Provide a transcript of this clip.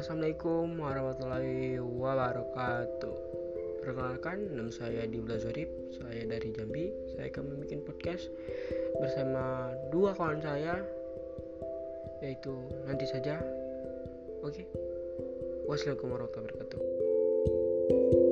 Assalamualaikum warahmatullahi wabarakatuh. Perkenalkan, nama saya Dibla Zorib. Saya dari Jambi. Saya akan membuat podcast bersama dua kawan saya Yaitu nanti saja. Oke. Wassalamualaikum warahmatullahi wabarakatuh.